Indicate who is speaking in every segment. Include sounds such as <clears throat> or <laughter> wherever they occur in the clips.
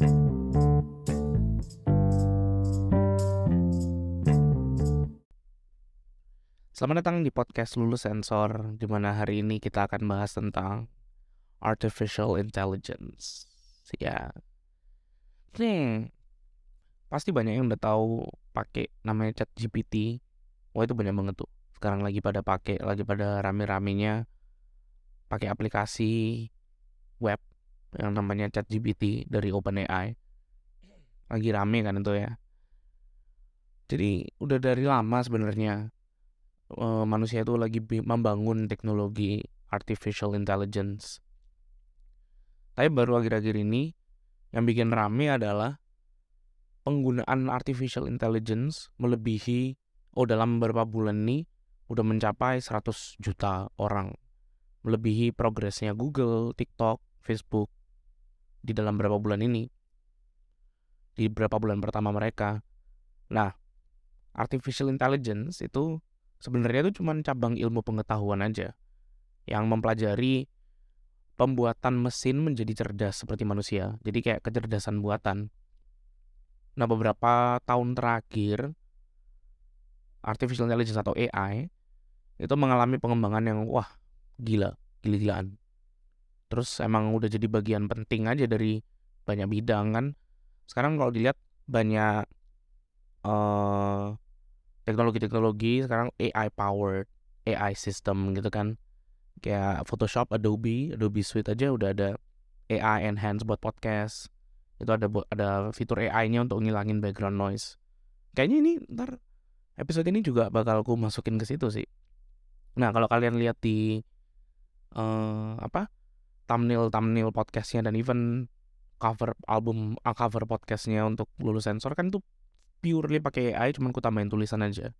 Speaker 1: Selamat datang di podcast Lulus Sensor, di mana hari ini kita akan bahas tentang artificial intelligence. Ya, nih pasti banyak yang udah tahu pakai namanya Chat GPT. Wah itu banyak banget tuh. Sekarang lagi pada pakai, lagi pada rame-ramenya pakai aplikasi web yang namanya Chat GPT dari OpenAI. Lagi rame kan itu ya. Jadi udah dari lama sebenarnya uh, manusia itu lagi membangun teknologi artificial intelligence. Tapi baru akhir-akhir ini yang bikin rame adalah penggunaan artificial intelligence melebihi oh dalam beberapa bulan ini udah mencapai 100 juta orang. Melebihi progresnya Google, TikTok, Facebook di dalam beberapa bulan ini. Di beberapa bulan pertama mereka. Nah, artificial intelligence itu sebenarnya itu cuma cabang ilmu pengetahuan aja yang mempelajari pembuatan mesin menjadi cerdas seperti manusia. Jadi kayak kecerdasan buatan. Nah, beberapa tahun terakhir artificial intelligence atau AI itu mengalami pengembangan yang wah, gila, gila-gilaan. Terus emang udah jadi bagian penting aja dari banyak bidang kan. Sekarang kalau dilihat banyak uh, teknologi-teknologi sekarang AI powered, AI system gitu kan. Kayak Photoshop, Adobe, Adobe Suite aja udah ada AI enhance buat podcast. Itu ada ada fitur AI-nya untuk ngilangin background noise. Kayaknya ini ntar episode ini juga bakal aku masukin ke situ sih. Nah, kalau kalian lihat di uh, apa? Thumbnail thumbnail podcastnya dan even cover album uh, cover podcastnya untuk lulus sensor kan tuh purely pakai AI cuman ku tambahin tulisan aja.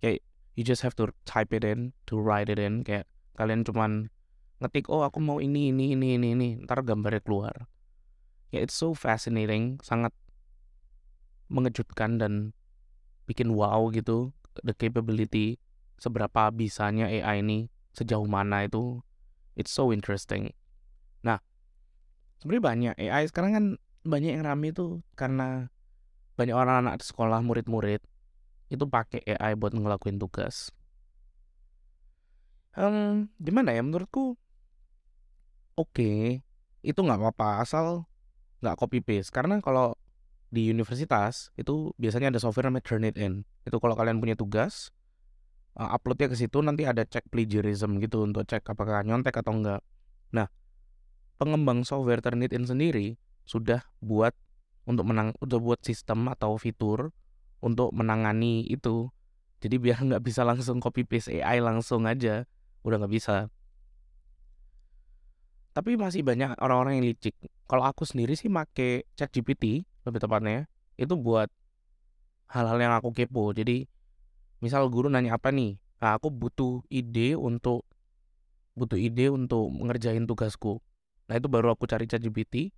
Speaker 1: Kayak you just have to type it in to write it in kayak kalian cuman ngetik oh aku mau ini ini ini ini ini ntar gambarnya keluar. Ya it's so fascinating sangat mengejutkan dan bikin wow gitu the capability seberapa bisanya AI ini sejauh mana itu it's so interesting nah sebenarnya banyak AI sekarang kan banyak yang rame tuh karena banyak orang anak sekolah murid-murid itu pakai AI buat ngelakuin tugas. Um, gimana ya menurutku? Oke, okay, itu nggak apa-apa asal nggak copy paste. Karena kalau di universitas itu biasanya ada software namanya Turnitin. Itu kalau kalian punya tugas, uh, uploadnya ke situ nanti ada cek plagiarism gitu untuk cek apakah nyontek atau enggak. Nah, pengembang software Turnitin sendiri sudah buat untuk menang untuk buat sistem atau fitur untuk menangani itu. Jadi biar nggak bisa langsung copy paste AI langsung aja udah nggak bisa. Tapi masih banyak orang-orang yang licik. Kalau aku sendiri sih make chat GPT lebih tepatnya itu buat hal-hal yang aku kepo. Jadi misal guru nanya apa nih nah aku butuh ide untuk butuh ide untuk ngerjain tugasku nah itu baru aku cari chat GPT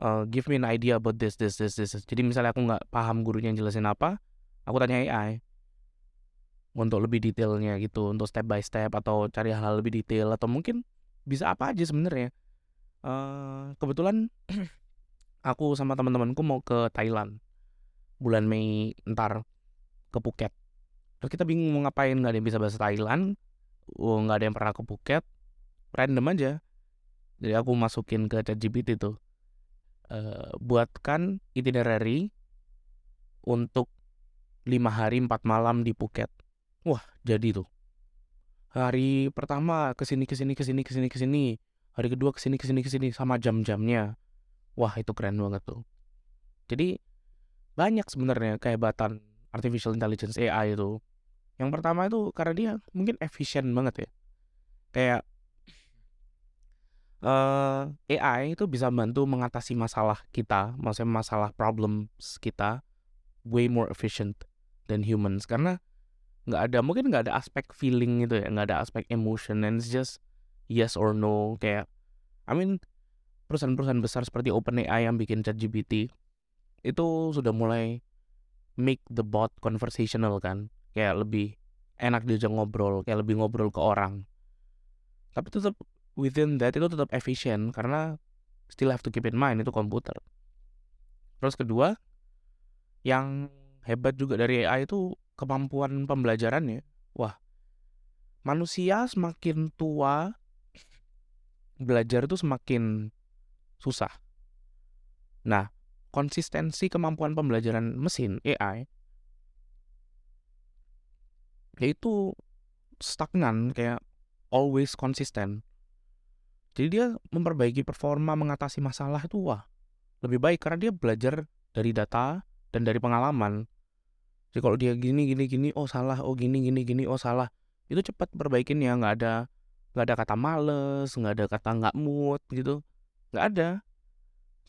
Speaker 1: uh, give me an idea about this, this, this, this. Jadi misalnya aku nggak paham gurunya yang jelasin apa, aku tanya AI untuk lebih detailnya gitu, untuk step by step atau cari hal-hal lebih detail atau mungkin bisa apa aja sebenarnya. Uh, kebetulan <clears throat> aku sama teman-temanku mau ke Thailand bulan Mei ntar ke Phuket. Terus kita bingung mau ngapain, nggak ada yang bisa bahasa Thailand, oh, nggak ada yang pernah ke Phuket, random aja. Jadi aku masukin ke ChatGPT tuh uh, buatkan itinerary untuk lima hari empat malam di Phuket. Wah, jadi tuh. Hari pertama ke sini ke sini ke sini ke sini ke sini. Hari kedua ke sini ke sini ke sini sama jam-jamnya. Wah, itu keren banget tuh. Jadi banyak sebenarnya kehebatan artificial intelligence AI itu. Yang pertama itu karena dia mungkin efisien banget ya. Kayak uh, eh, AI itu bisa bantu mengatasi masalah kita, maksudnya masalah problems kita way more efficient than humans. Karena nggak ada mungkin nggak ada aspek feeling gitu ya nggak ada aspek emotion and it's just yes or no. Kayak I mean perusahaan-perusahaan besar seperti OpenAI yang bikin ChatGPT itu sudah mulai make the bot conversational kan kayak lebih enak diajak ngobrol kayak lebih ngobrol ke orang. Tapi tetap within that itu tetap efisien karena still have to keep in mind itu komputer. Terus kedua yang hebat juga dari AI itu kemampuan pembelajarannya. Wah manusia semakin tua belajar itu semakin susah. Nah konsistensi kemampuan pembelajaran mesin AI yaitu stagnan kayak always konsisten jadi dia memperbaiki performa mengatasi masalah itu wah lebih baik karena dia belajar dari data dan dari pengalaman. Jadi kalau dia gini gini gini oh salah oh gini gini gini oh salah itu cepat perbaikinnya nggak ada nggak ada kata males nggak ada kata nggak mood gitu. Nggak ada.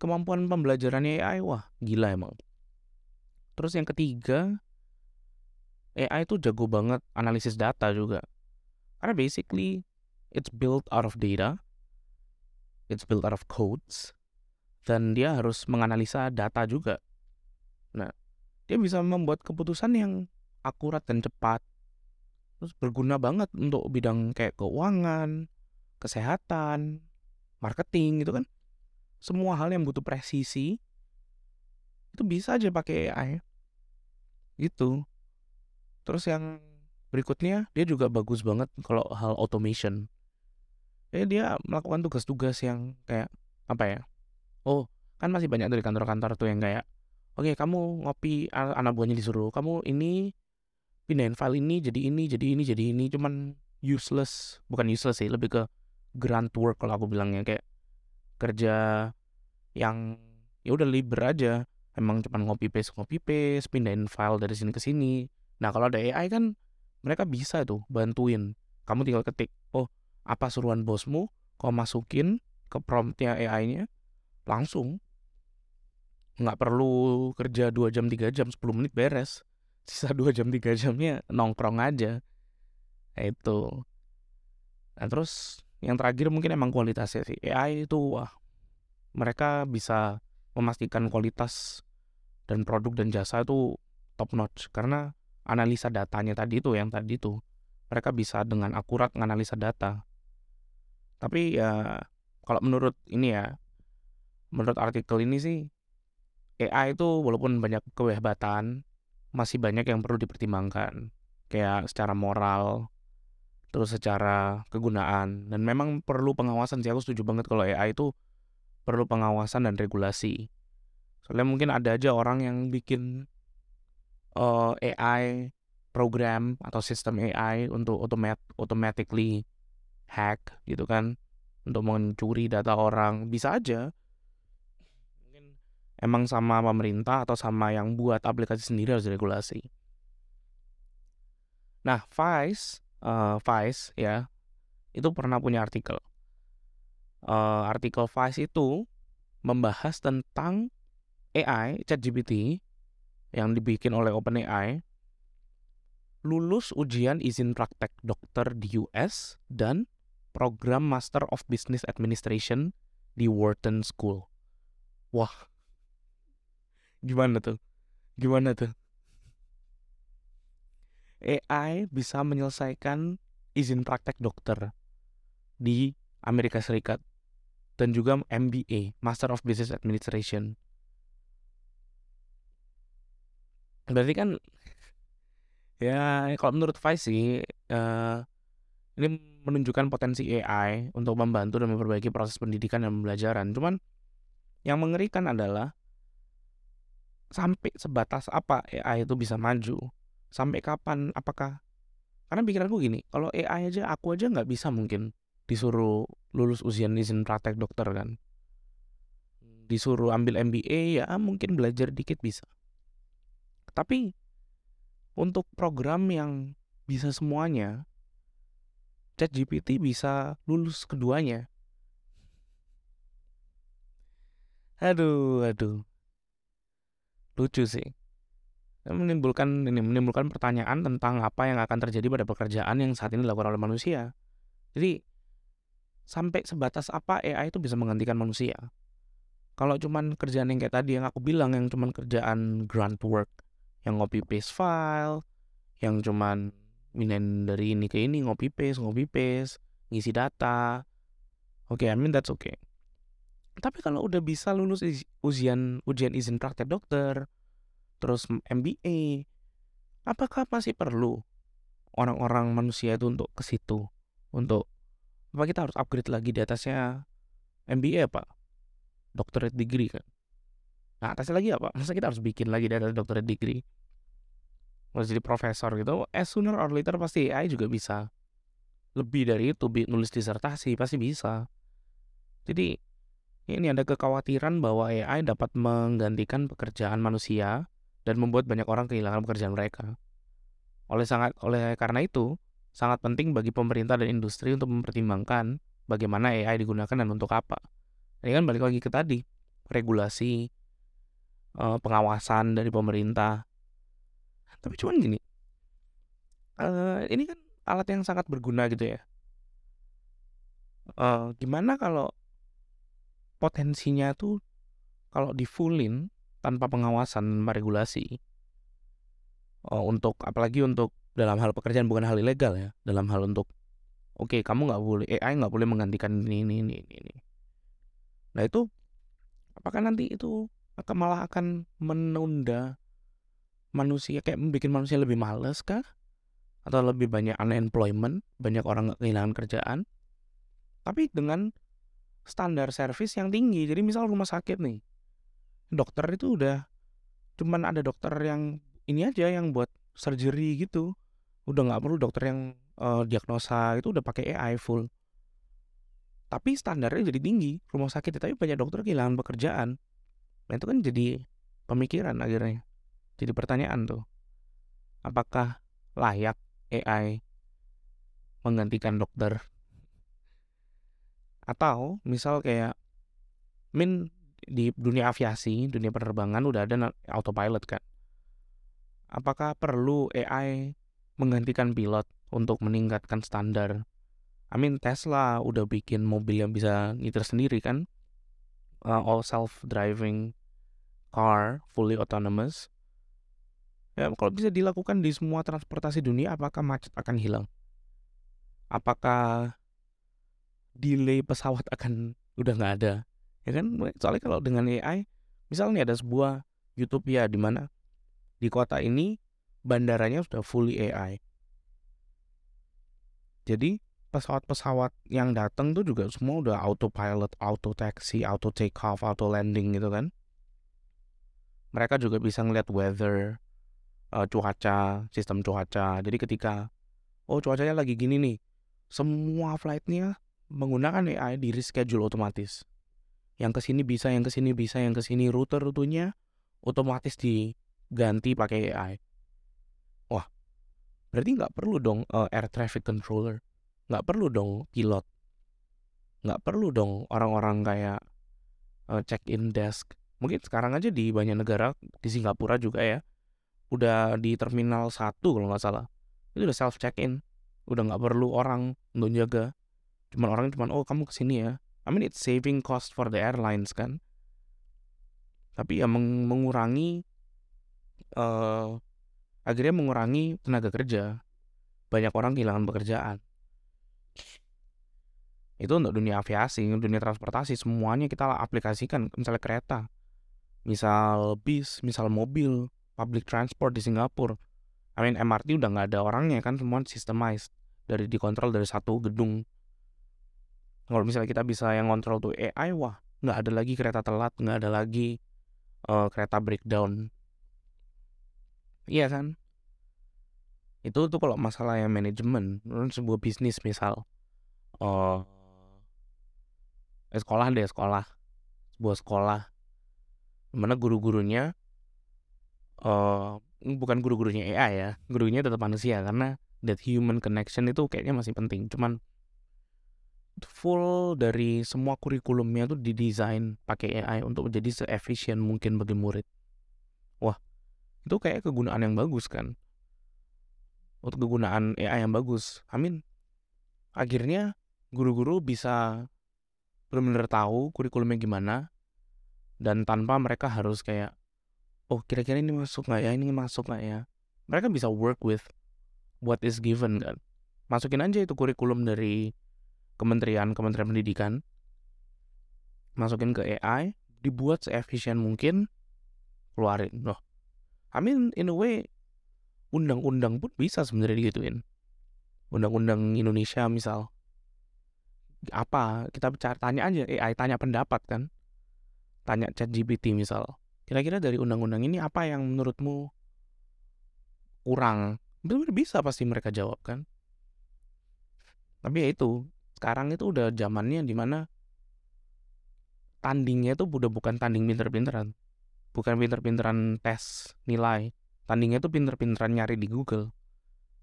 Speaker 1: Kemampuan pembelajarannya AI wah gila emang. Terus yang ketiga AI itu jago banget analisis data juga. Karena basically it's built out of data, it's built out of codes, dan dia harus menganalisa data juga. Nah, dia bisa membuat keputusan yang akurat dan cepat. Terus berguna banget untuk bidang kayak keuangan, kesehatan, marketing gitu kan. Semua hal yang butuh presisi itu bisa aja pakai AI. Gitu. Terus yang berikutnya dia juga bagus banget kalau hal automation. Jadi dia melakukan tugas-tugas yang kayak apa ya? Oh, kan masih banyak dari kantor-kantor tuh yang kayak oke okay, kamu ngopi anak buahnya disuruh kamu ini pindahin file ini jadi ini jadi ini jadi ini cuman useless bukan useless sih lebih ke grunt work kalau aku bilangnya kayak kerja yang ya udah liber aja emang cuman ngopi paste ngopi paste pindahin file dari sini ke sini Nah kalau ada AI kan mereka bisa tuh bantuin. Kamu tinggal ketik, oh apa suruhan bosmu, kau masukin ke promptnya AI-nya, langsung. Nggak perlu kerja 2 jam 3 jam, 10 menit beres. <laughs> Sisa 2 jam 3 jamnya nongkrong aja. Nah, itu. Nah terus yang terakhir mungkin emang kualitasnya sih. AI itu wah mereka bisa memastikan kualitas dan produk dan jasa itu top notch karena analisa datanya tadi itu yang tadi itu. Mereka bisa dengan akurat menganalisa data. Tapi ya kalau menurut ini ya menurut artikel ini sih AI itu walaupun banyak kehebatan masih banyak yang perlu dipertimbangkan. Kayak secara moral terus secara kegunaan. Dan memang perlu pengawasan sih aku setuju banget kalau AI itu perlu pengawasan dan regulasi. Soalnya mungkin ada aja orang yang bikin uh, eh, AI program atau sistem AI untuk automat automatically hack gitu kan untuk mencuri data orang bisa aja. Mungkin emang sama pemerintah atau sama yang buat aplikasi sendiri harus regulasi nah Vice uh, Vice ya itu pernah punya artikel. Uh, artikel Vice itu membahas tentang AI ChatGPT yang dibikin oleh OpenAI lulus ujian izin praktek dokter di US dan program Master of Business Administration di Wharton School. Wah, gimana tuh? Gimana tuh? AI bisa menyelesaikan izin praktek dokter di Amerika Serikat dan juga MBA, Master of Business Administration Berarti kan ya kalau menurut Vice sih uh, ini menunjukkan potensi AI untuk membantu dan memperbaiki proses pendidikan dan pembelajaran. Cuman yang mengerikan adalah sampai sebatas apa AI itu bisa maju? Sampai kapan? Apakah karena pikiranku gini, kalau AI aja aku aja nggak bisa mungkin disuruh lulus ujian izin praktek dokter kan. Disuruh ambil MBA ya mungkin belajar dikit bisa. Tapi untuk program yang bisa semuanya, ChatGPT bisa lulus keduanya. Aduh, aduh. Lucu sih. Menimbulkan ini menimbulkan pertanyaan tentang apa yang akan terjadi pada pekerjaan yang saat ini dilakukan oleh manusia. Jadi sampai sebatas apa AI itu bisa menggantikan manusia? Kalau cuman kerjaan yang kayak tadi yang aku bilang yang cuman kerjaan grunt work, yang ngopi paste file yang cuman minen dari ini ke ini ngopi paste ngopi paste ngisi data oke okay, I mean that's okay Tapi kalau udah bisa lulus ujian ujian izin praktek dokter, terus MBA, apakah masih perlu orang-orang manusia itu untuk ke situ? Untuk apa kita harus upgrade lagi di atasnya MBA apa? Doctorate degree kan? Nah atasnya lagi apa? Masa kita harus bikin lagi atas doctorate degree? Harus jadi profesor gitu, eh sooner or later pasti AI juga bisa. Lebih dari itu, nulis disertasi pasti bisa. Jadi ini ada kekhawatiran bahwa AI dapat menggantikan pekerjaan manusia dan membuat banyak orang kehilangan pekerjaan mereka. Oleh sangat oleh karena itu, sangat penting bagi pemerintah dan industri untuk mempertimbangkan bagaimana AI digunakan dan untuk apa. Ini kan balik lagi ke tadi, regulasi, eh, pengawasan dari pemerintah. Tapi cuman gini, uh, ini kan alat yang sangat berguna gitu ya. Uh, gimana kalau potensinya tuh kalau di fullin tanpa pengawasan tanpa regulasi uh, untuk apalagi untuk dalam hal pekerjaan bukan hal ilegal ya dalam hal untuk oke okay, kamu nggak boleh AI nggak boleh menggantikan ini ini ini ini nah itu apakah nanti itu akan malah akan menunda manusia kayak bikin manusia lebih males kah? Atau lebih banyak unemployment, banyak orang kehilangan kerjaan. Tapi dengan standar servis yang tinggi. Jadi misal rumah sakit nih, dokter itu udah cuman ada dokter yang ini aja yang buat surgery gitu. Udah nggak perlu dokter yang uh, diagnosa itu udah pakai AI full. Tapi standarnya jadi tinggi rumah sakit, tapi banyak dokter kehilangan pekerjaan. Nah itu kan jadi pemikiran akhirnya. Jadi pertanyaan tuh, apakah layak AI menggantikan dokter? Atau misal kayak min di dunia aviasi, dunia penerbangan udah ada autopilot kan. Apakah perlu AI menggantikan pilot untuk meningkatkan standar? I mean Tesla udah bikin mobil yang bisa nyetir sendiri kan, uh, all self driving car, fully autonomous. Ya, kalau bisa dilakukan di semua transportasi dunia, apakah macet akan hilang? Apakah delay pesawat akan udah nggak ada? Ya kan, soalnya kalau dengan AI, misalnya ada sebuah utopia di mana di kota ini bandaranya sudah fully AI. Jadi pesawat-pesawat yang datang tuh juga semua udah autopilot, auto taxi, auto take off, auto landing gitu kan. Mereka juga bisa ngeliat weather, uh, cuaca, sistem cuaca. Jadi ketika oh cuacanya lagi gini nih, semua flightnya menggunakan AI di reschedule otomatis. Yang ke sini bisa, yang ke sini bisa, yang ke sini rute-rutenya otomatis diganti pakai AI. Wah, berarti nggak perlu dong uh, air traffic controller, nggak perlu dong pilot, nggak perlu dong orang-orang kayak uh, check-in desk. Mungkin sekarang aja di banyak negara, di Singapura juga ya, udah di terminal satu kalau nggak salah. Itu udah self check in udah nggak perlu orang untuk jaga. Cuman orang cuman oh kamu ke sini ya. I mean it's saving cost for the airlines kan. Tapi ya meng mengurangi uh, akhirnya mengurangi tenaga kerja. Banyak orang kehilangan pekerjaan. Itu untuk dunia aviasi dunia transportasi semuanya kita aplikasikan misalnya kereta misal bis misal mobil public transport di Singapura. I mean MRT udah nggak ada orangnya kan semua systemized dari dikontrol dari satu gedung. Kalau misalnya kita bisa yang kontrol tuh AI, wah nggak ada lagi kereta telat, nggak ada lagi uh, kereta breakdown. Iya kan? Itu tuh kalau masalah yang manajemen, sebuah bisnis misal, uh, sekolah deh sekolah, sebuah sekolah, mana guru-gurunya uh, bukan guru-gurunya AI ya, gurunya tetap manusia karena that human connection itu kayaknya masih penting. Cuman full dari semua kurikulumnya tuh didesain pakai AI untuk menjadi seefisien mungkin bagi murid. Wah, itu kayak kegunaan yang bagus kan. Untuk kegunaan AI yang bagus. Amin. Akhirnya guru-guru bisa benar-benar tahu kurikulumnya gimana dan tanpa mereka harus kayak oh kira-kira ini masuk nggak ya? Ini masuk nggak ya? Mereka bisa work with what is given kan. Masukin aja itu kurikulum dari kementerian kementerian pendidikan. Masukin ke AI dibuat seefisien mungkin keluarin. Loh I mean in a way undang-undang pun bisa sebenarnya digituin. Undang-undang Indonesia misal. Apa? Kita bicara tanya aja AI tanya pendapat kan tanya chat GPT misal kira-kira dari undang-undang ini apa yang menurutmu kurang? Benar bisa pasti mereka jawab kan. Tapi ya itu sekarang itu udah zamannya di mana tandingnya itu udah bukan tanding pinter-pinteran bukan pinter-pinteran tes nilai tandingnya itu pinter-pinteran nyari di Google.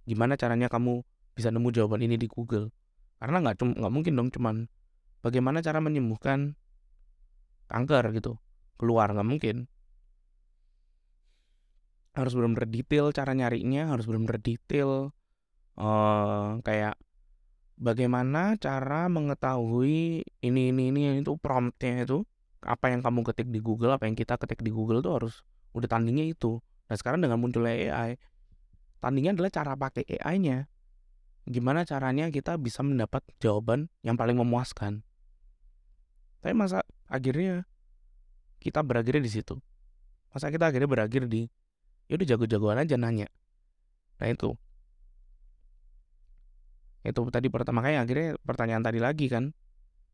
Speaker 1: Gimana caranya kamu bisa nemu jawaban ini di Google? Karena nggak nggak mungkin dong cuman bagaimana cara menyembuhkan kanker gitu keluar nggak mungkin. Harus benar-benar detail cara nyarinya harus benar-benar detail uh, kayak bagaimana cara mengetahui ini ini ini itu promptnya itu apa yang kamu ketik di Google apa yang kita ketik di Google tuh harus udah tandingnya itu. Nah sekarang dengan munculnya AI tandingnya adalah cara pakai AI-nya gimana caranya kita bisa mendapat jawaban yang paling memuaskan. Tapi masa akhirnya kita berakhirnya di situ masa kita akhirnya berakhir di ya udah jago-jagoan aja nanya nah itu itu tadi pertama kali akhirnya pertanyaan tadi lagi kan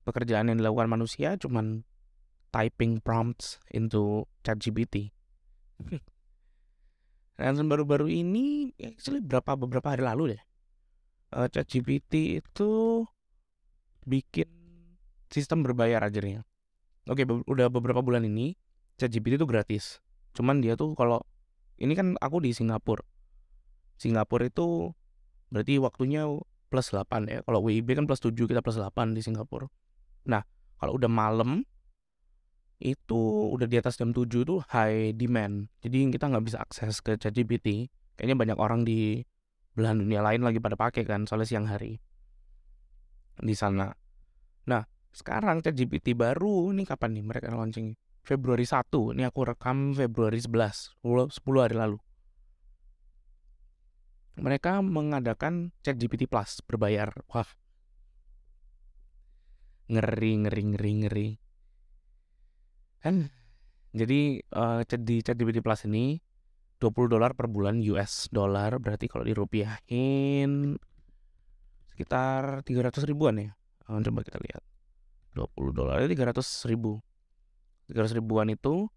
Speaker 1: pekerjaan yang dilakukan manusia cuman typing prompts into ChatGPT. <laughs> Dan baru-baru ini, actually berapa beberapa hari lalu deh, uh, ChatGPT itu bikin sistem berbayar akhirnya. Oke, be udah beberapa bulan ini ChatGPT itu gratis. Cuman dia tuh kalau ini kan aku di Singapura. Singapura itu berarti waktunya plus 8 ya. Kalau WIB kan plus 7, kita plus 8 di Singapura. Nah, kalau udah malam itu udah di atas jam 7 itu high demand. Jadi kita nggak bisa akses ke ChatGPT. Kayaknya banyak orang di belahan dunia lain lagi pada pakai kan soalnya siang hari di sana. Nah, sekarang ChatGPT baru ini kapan nih mereka launching? Februari 1. Ini aku rekam Februari 11, 10, 10 hari lalu mereka mengadakan chat GPT Plus berbayar. Wah. Ngeri, ngeri, ngeri, ngeri. Kan jadi uh, di chat GPT Plus ini 20 dolar per bulan US dollar berarti kalau dirupiahin sekitar 300 ribuan ya. Oh, coba kita lihat. 20 dolar itu 300 ribu. 300 ribuan itu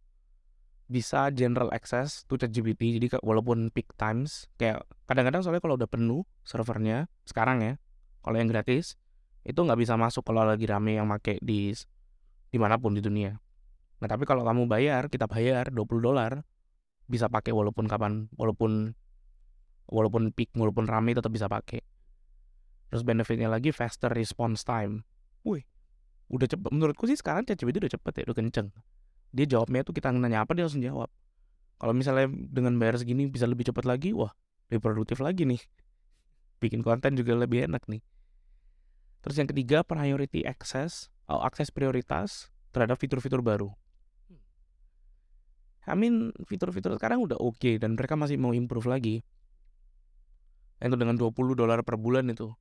Speaker 1: bisa general access to ChatGPT. Jadi walaupun peak times kayak kadang-kadang soalnya kalau udah penuh servernya sekarang ya kalau yang gratis itu nggak bisa masuk kalau lagi rame yang make di di mana pun di dunia. Nah tapi kalau kamu bayar kita bayar 20 dolar bisa pakai walaupun kapan walaupun walaupun peak walaupun rame tetap bisa pakai. Terus benefitnya lagi faster response time. Wih udah cepet menurutku sih sekarang ChatGPT udah cepet ya udah kenceng. Dia jawabnya tuh kita nanya apa dia langsung jawab. Kalau misalnya dengan bayar segini bisa lebih cepat lagi wah lebih produktif lagi nih. Bikin konten juga lebih enak nih. Terus yang ketiga priority access oh, akses prioritas terhadap fitur-fitur baru. I mean fitur-fitur sekarang udah oke okay, dan mereka masih mau improve lagi. Itu dengan 20 dolar per bulan itu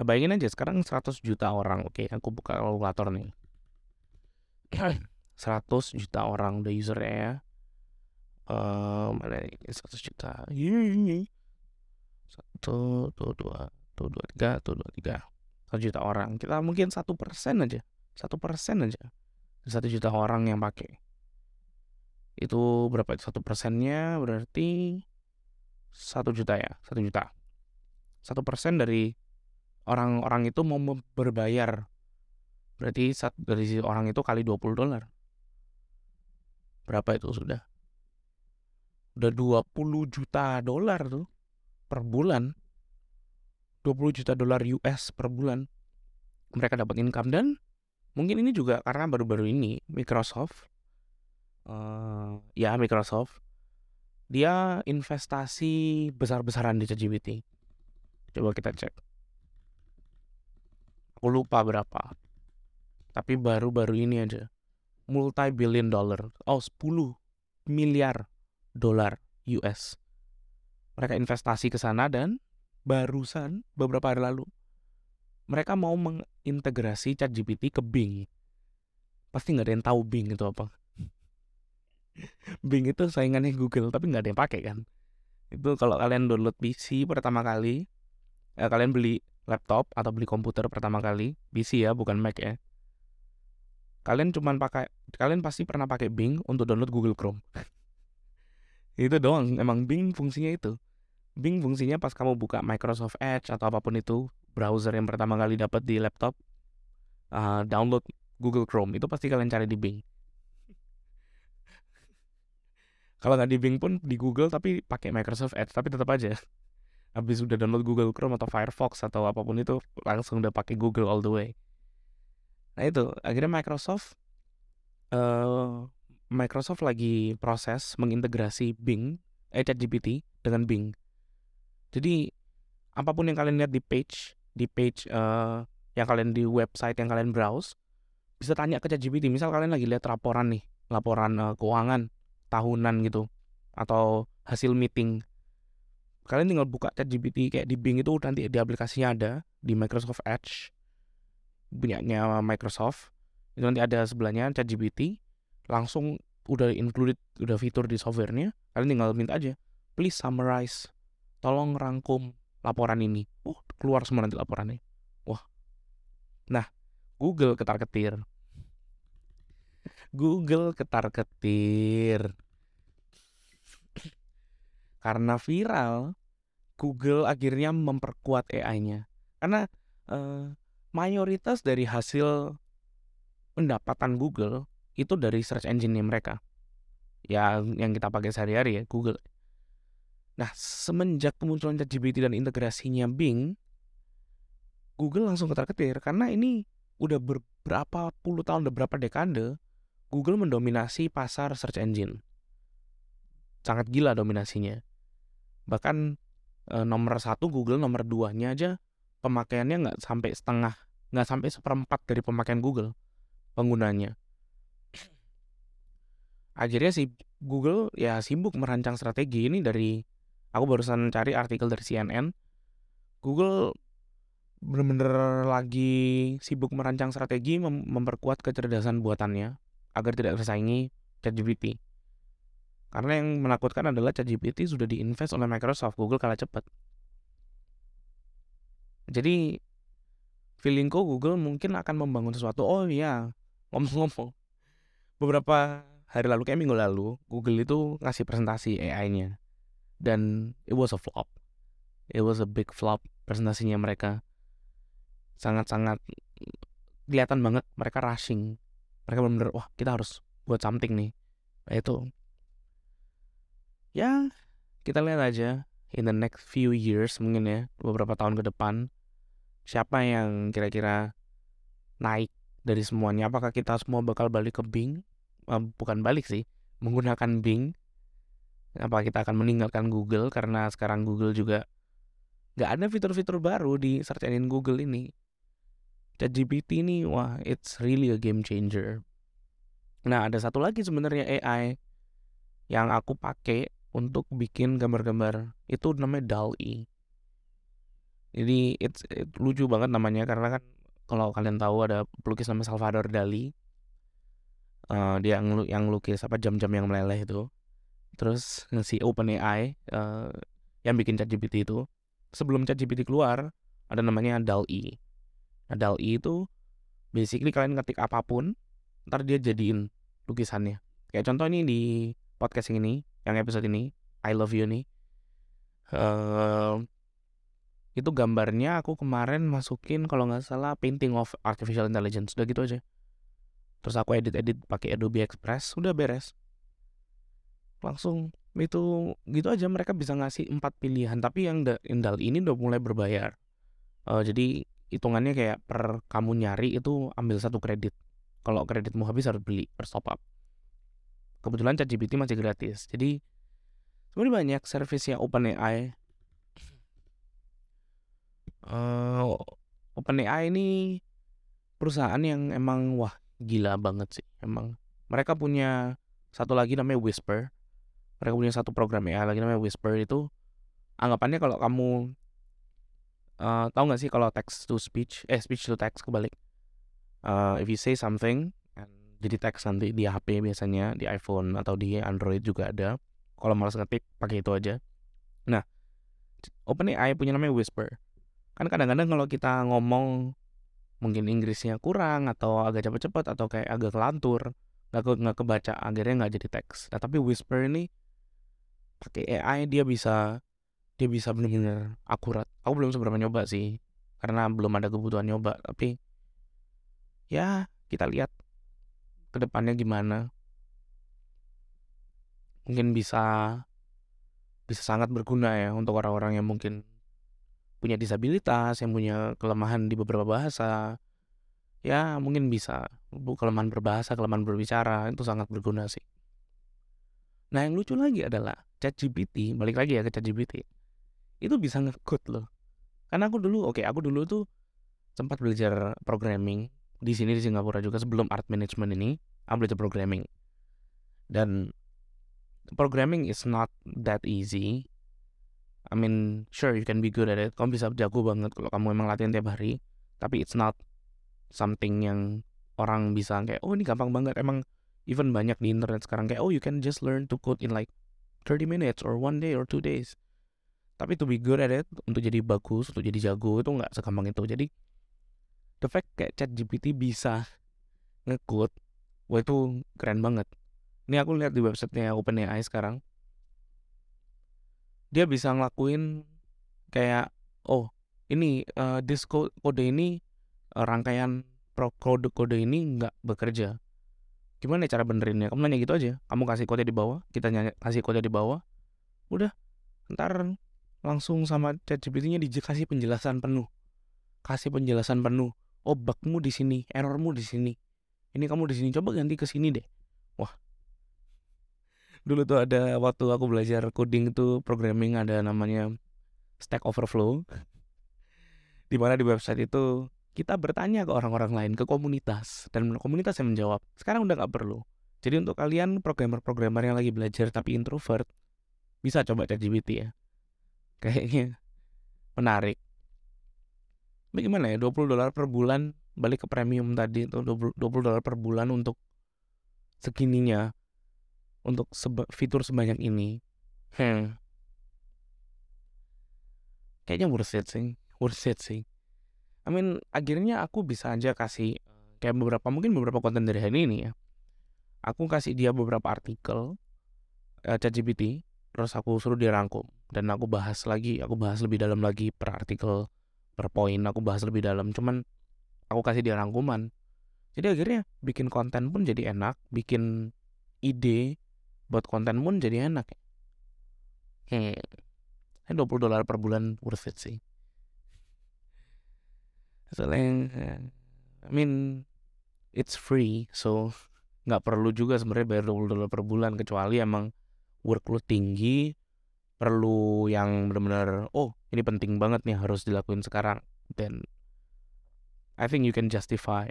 Speaker 1: nah, bayangin aja sekarang 100 juta orang oke aku buka kalkulator nih <clears throat> 100 juta orang udah usernya ya. Uh, mana ini 100 juta. Satu, tuh dua, tuh dua tiga, tuh dua tiga. Satu juta orang. Kita mungkin satu persen aja, satu persen aja. Satu juta orang yang pakai. Itu berapa itu satu persennya berarti satu juta ya, satu juta. Satu persen dari orang-orang itu mau berbayar. Berarti dari orang itu kali 20 dolar. Berapa itu sudah? Udah 20 juta dolar tuh per bulan. 20 juta dolar US per bulan mereka dapat income. Dan mungkin ini juga karena baru-baru ini Microsoft uh, ya Microsoft dia investasi besar-besaran di ChatGPT. Coba kita cek aku lupa berapa tapi baru-baru ini aja multi billion dollar. Oh, 10 miliar dolar US. Mereka investasi ke sana dan barusan beberapa hari lalu mereka mau mengintegrasi ChatGPT ke Bing. pasti nggak ada yang tahu Bing itu apa <laughs> Bing itu saingannya Google tapi nggak ada yang pakai kan itu kalau kalian download PC pertama kali eh, kalian beli laptop atau beli komputer pertama kali PC ya bukan Mac ya. Kalian cuman pakai kalian pasti pernah pakai Bing untuk download Google Chrome. <laughs> Itu doang emang Bing fungsinya itu. Bing fungsinya pas kamu buka Microsoft Edge atau apa pun itu browser yang pertama kali dapat di laptop uh, download Google Chrome itu pasti kalian cari di Bing. <laughs> Kalau nggak di Bing pun di Google tapi pakai Microsoft Edge tapi tetap aja habis udah download Google Chrome atau Firefox atau apa pun itu langsung udah pakai Google all the way. Nah itu. Akhirnya Microsoft uh, Microsoft lagi proses mengintegrasi Bing eh ChatGPT dengan Bing. Jadi apa pun yang kalian lihat di page di page uh, yang kalian di website yang kalian browse bisa tanya ke ChatGPT. Misal kalian lagi lihat laporan nih laporan uh, keuangan tahunan gitu atau hasil meeting kalian tinggal buka ChatGPT kayak di Bing itu nanti di aplikasinya ada di Microsoft Edge punyanya Microsoft itu nanti ada sebelahnya ChatGPT langsung udah included udah fitur di softwarenya kalian tinggal minta aja please summarize tolong rangkum laporan ini. Oh, keluar semua nanti laporannya. Wah. Nah, Google ketar-ketir. Google ketar-ketir. Karena viral, Google akhirnya memperkuat AI-nya. Karena eh, mayoritas dari hasil pendapatan Google itu dari search engine mereka. Ya, yang kita pakai sehari-hari ya, Google. Nah, semenjak kemunculan ChatGPT dan integrasinya Bing, Google langsung ketar-ketir karena ini udah beberapa puluh tahun, udah berapa dekade, Google mendominasi pasar search engine. Sangat gila dominasinya. Bahkan e, nomor satu Google, nomor duanya aja pemakaiannya nggak sampai setengah, nggak sampai seperempat dari pemakaian Google penggunanya. Akhirnya si Google ya sibuk merancang strategi ini dari aku barusan cari artikel dari CNN Google benar-benar lagi sibuk merancang strategi mem memperkuat kecerdasan buatannya agar tidak bersaingi ChatGPT. Karena yang menakutkan adalah ChatGPT sudah diinvest oleh Microsoft, Google kalah cepat. Jadi feelingku Google mungkin akan membangun sesuatu. Oh iya, <laughs> ngomong-ngomong. Beberapa hari lalu kayak minggu lalu, Google itu ngasih presentasi AI-nya dan it was a flop it was a big flop presentasinya mereka sangat-sangat kelihatan banget mereka rushing mereka benar-benar wah kita harus buat something nih itu ya kita lihat aja in the next few years mungkin ya beberapa tahun ke depan siapa yang kira-kira naik dari semuanya? Apakah kita semua bakal balik ke Bing? Uh, bukan balik sih menggunakan Bing. Apa kita akan meninggalkan Google? Karena sekarang Google juga nggak ada fitur-fitur baru di search engine Google ini. ChatGPT ini wah it's really a game changer. Nah ada satu lagi sebenarnya AI yang aku pakai untuk bikin gambar-gambar itu namanya DALL-E. Jadi it's it, lucu banget namanya karena kan kalau kalian tahu ada pelukis namanya Salvador Dali. Uh, dia yang yang lukis apa jam-jam yang meleleh itu terus si OpenAI uh, yang bikin ChatGPT itu sebelum ChatGPT keluar ada namanya DALL-E. Nah, DALL-E itu basically kalian ngetik apa pun ntar dia jadiin lukisannya. Kayak contoh ini di podcast ini, yang episode ini, I Love You nih. Uh, itu gambarnya aku kemarin masukin kalau nggak salah painting of artificial intelligence udah gitu aja. Terus aku edit edit pakai Adobe Express udah beres. Langsung itu gitu aja mereka bisa ngasih empat pilihan tapi yang Indal ini udah mulai berbayar. Uh, jadi hitungannya kayak per kamu nyari itu ambil satu kredit. Kalau kreditmu habis harus beli per top up kebetulan ChatGPT masih gratis. Jadi sebenarnya banyak servisnya OpenAI. Uh, OpenAI ini perusahaan yang emang wah gila banget sih. Emang mereka punya satu lagi namanya Whisper. Mereka punya satu program ya lagi namanya Whisper. Itu anggapannya kalau kamu uh, tahu nggak sih kalau text to speech? Eh speech to text kebalik. Uh, if you say something jadi teks nanti di HP biasanya di iPhone atau di Android juga ada. Kalau malas ngetik pakai itu aja. Nah OpenAI punya namanya Whisper. Kan kadang-kadang kalau kita ngomong mungkin Inggrisnya kurang atau agak cepet-cepet atau kayak agak kelantur nggak ke, nggak kebaca akhirnya nggak jadi teks. Nah tapi Whisper ini pakai AI dia bisa dia bisa benar-benar akurat. Aku belum seberapa nyoba sih karena belum ada kebutuhan nyoba. Tapi ya kita lihat ke depannya gimana? Mungkin bisa bisa sangat berguna ya untuk orang-orang yang mungkin punya disabilitas yang punya kelemahan di beberapa bahasa. Ya mungkin bisa. Kelemahan berbahasa kelemahan berbicara itu sangat berguna sih. Nah yang lucu lagi adalah ChatGPT balik lagi ya ke ChatGPT itu bisa ngekut loh. Karena aku dulu oke okay, aku dulu tuh sempat belajar programming di sini di Singapura juga sebelum art management ini aku belajar programming. Dan programming is not that easy. I mean sure you can be good at it. Kamu bisa jago banget kalau kamu emang latihan tiap hari tapi it's not something yang orang bisa kayak oh ini gampang banget. Emang even banyak di internet sekarang kayak oh you can just learn to code in like 30 minutes or one day or two days. Tapi to be good at it untuk jadi bagus untuk jadi jago itu nggak segampang itu. Jadi the fact kayak chat GPT bisa ngekode wah itu keren banget. Ini aku lihat di websitenya OpenAI sekarang. Dia bisa ngelakuin kayak oh ini uh, this kode ini uh, rangkaian pro kode kode ini nggak bekerja. Gimana cara benerinnya kamu nanya gitu aja. Kamu kasih kode di bawah kita nanya kasih kode di bawah. Udah ntar langsung sama ChatGPT-nya dikasih penjelasan penuh. Kasih penjelasan penuh. Oh, bugmu di sini, errormu di sini. Ini kamu di sini, coba ganti ke sini deh. Wah. Dulu tuh ada waktu aku belajar coding itu programming ada namanya Stack Overflow. di mana di website itu kita bertanya ke orang-orang lain, ke komunitas dan komunitas yang menjawab. Sekarang udah nggak perlu. Jadi untuk kalian programmer-programmer yang lagi belajar tapi introvert, bisa coba ChatGPT ya kayaknya menarik bagaimana ya 20 dolar per bulan balik ke premium tadi itu 20 dolar per bulan untuk segininya untuk seba, fitur sebanyak ini. Hmm. kayaknya worth it sih worth it sih. I mean akhirnya aku bisa aja kasih kayak beberapa mungkin beberapa konten dari hari ini ya. Aku kasih dia beberapa artikel uh, ChatGPT terus aku suruh dia rangkum. Dan aku bahas lagi aku bahas lebih dalam lagi per artikel per poin aku bahas lebih dalam. Cuman aku kasih dia rangkuman. Jadi akhirnya bikin konten pun jadi enak bikin ide buat konten pun jadi enak. Hmm 20 dolar per bulan worth it sih. Soalnya I mean it's free so <laughs> nggak perlu juga sebenarnya bayar 20 dolar per bulan kecuali emang workload tinggi perlu yang benar-benar oh ini penting banget nih harus dilakuin sekarang. Then I think you can justify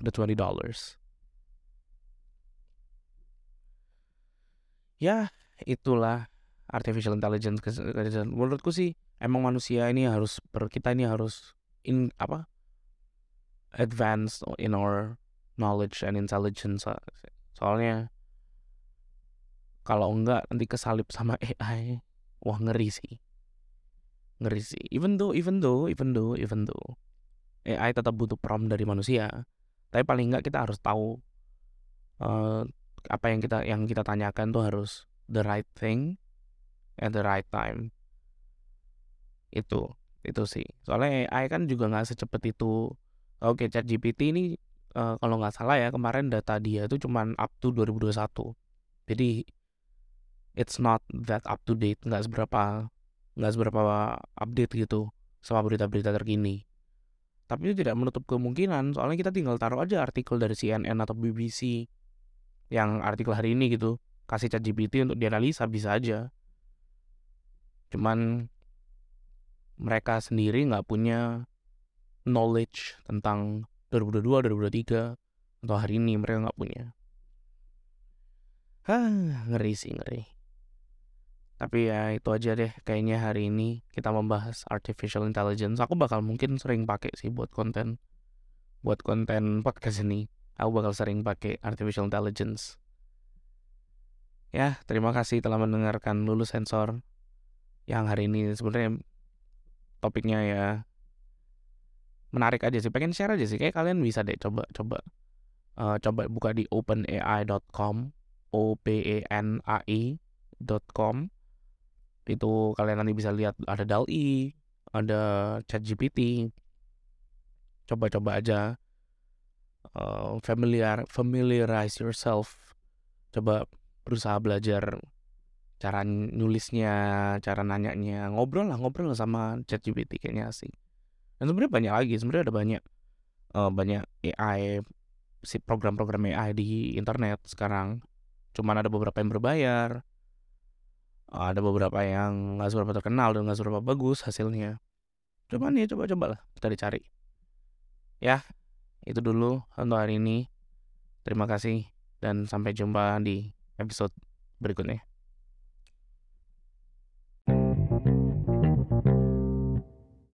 Speaker 1: the 20 dollars. Ya itulah artificial intelligence menurutku sih emang manusia ini harus kita ini harus in apa advance in our knowledge and intelligence soalnya kalau enggak nanti kesalip sama AI wah ngeri sih ngeri sih. Even though even though even though even though AI tetap butuh prompt dari manusia tapi paling enggak kita harus tahu uh, apa yang kita yang kita tanyakan tuh harus the right thing at the right time. Itu itu sih. Soalnya AI kan juga nggak secepat itu. Oke okay, chat GPT ini uh, kalau nggak salah ya kemarin data dia itu cuman up to 2021 jadi it's not that up to date nggak seberapa nggak seberapa update gitu sama berita-berita terkini. Tapi itu tidak menutup kemungkinan soalnya kita tinggal taruh aja artikel dari CNN atau BBC yang artikel hari ini gitu kasih chat GPT untuk dianalisa bisa aja. Cuman mereka sendiri nggak punya knowledge tentang 2022 2023 atau hari ini mereka nggak punya. Hah, ngeri sih ngeri. Tapi ya itu aja deh kayaknya hari ini kita membahas artificial intelligence. Aku bakal mungkin sering pakai sih buat konten buat konten podcast ini. aku bakal sering pakai artificial intelligence ya terima kasih telah mendengarkan lulus sensor yang hari ini sebenarnya topiknya ya menarik aja sih pengen share aja sih kayak kalian bisa deh coba coba uh, coba buka di openai.com o p e n a i.com itu kalian nanti bisa lihat ada DALL-E ada ChatGPT. Coba-coba aja uh, familiar familiarize yourself. Coba berusaha belajar cara nulisnya cara nanyanya. Ngobrol lah ngobrol lah sama ChatGPT kayaknya asik. Dan sebenarnya banyak lagi sebenarnya ada banyak uh, banyak AI si program-program AI di internet sekarang. Cuman ada beberapa yang berbayar ada beberapa yang nggak seberapa terkenal dan nggak seberapa bagus hasilnya. Cuman ya coba-coba lah kita dicari. Ya itu dulu untuk hari ini. Terima kasih dan sampai jumpa di episode berikutnya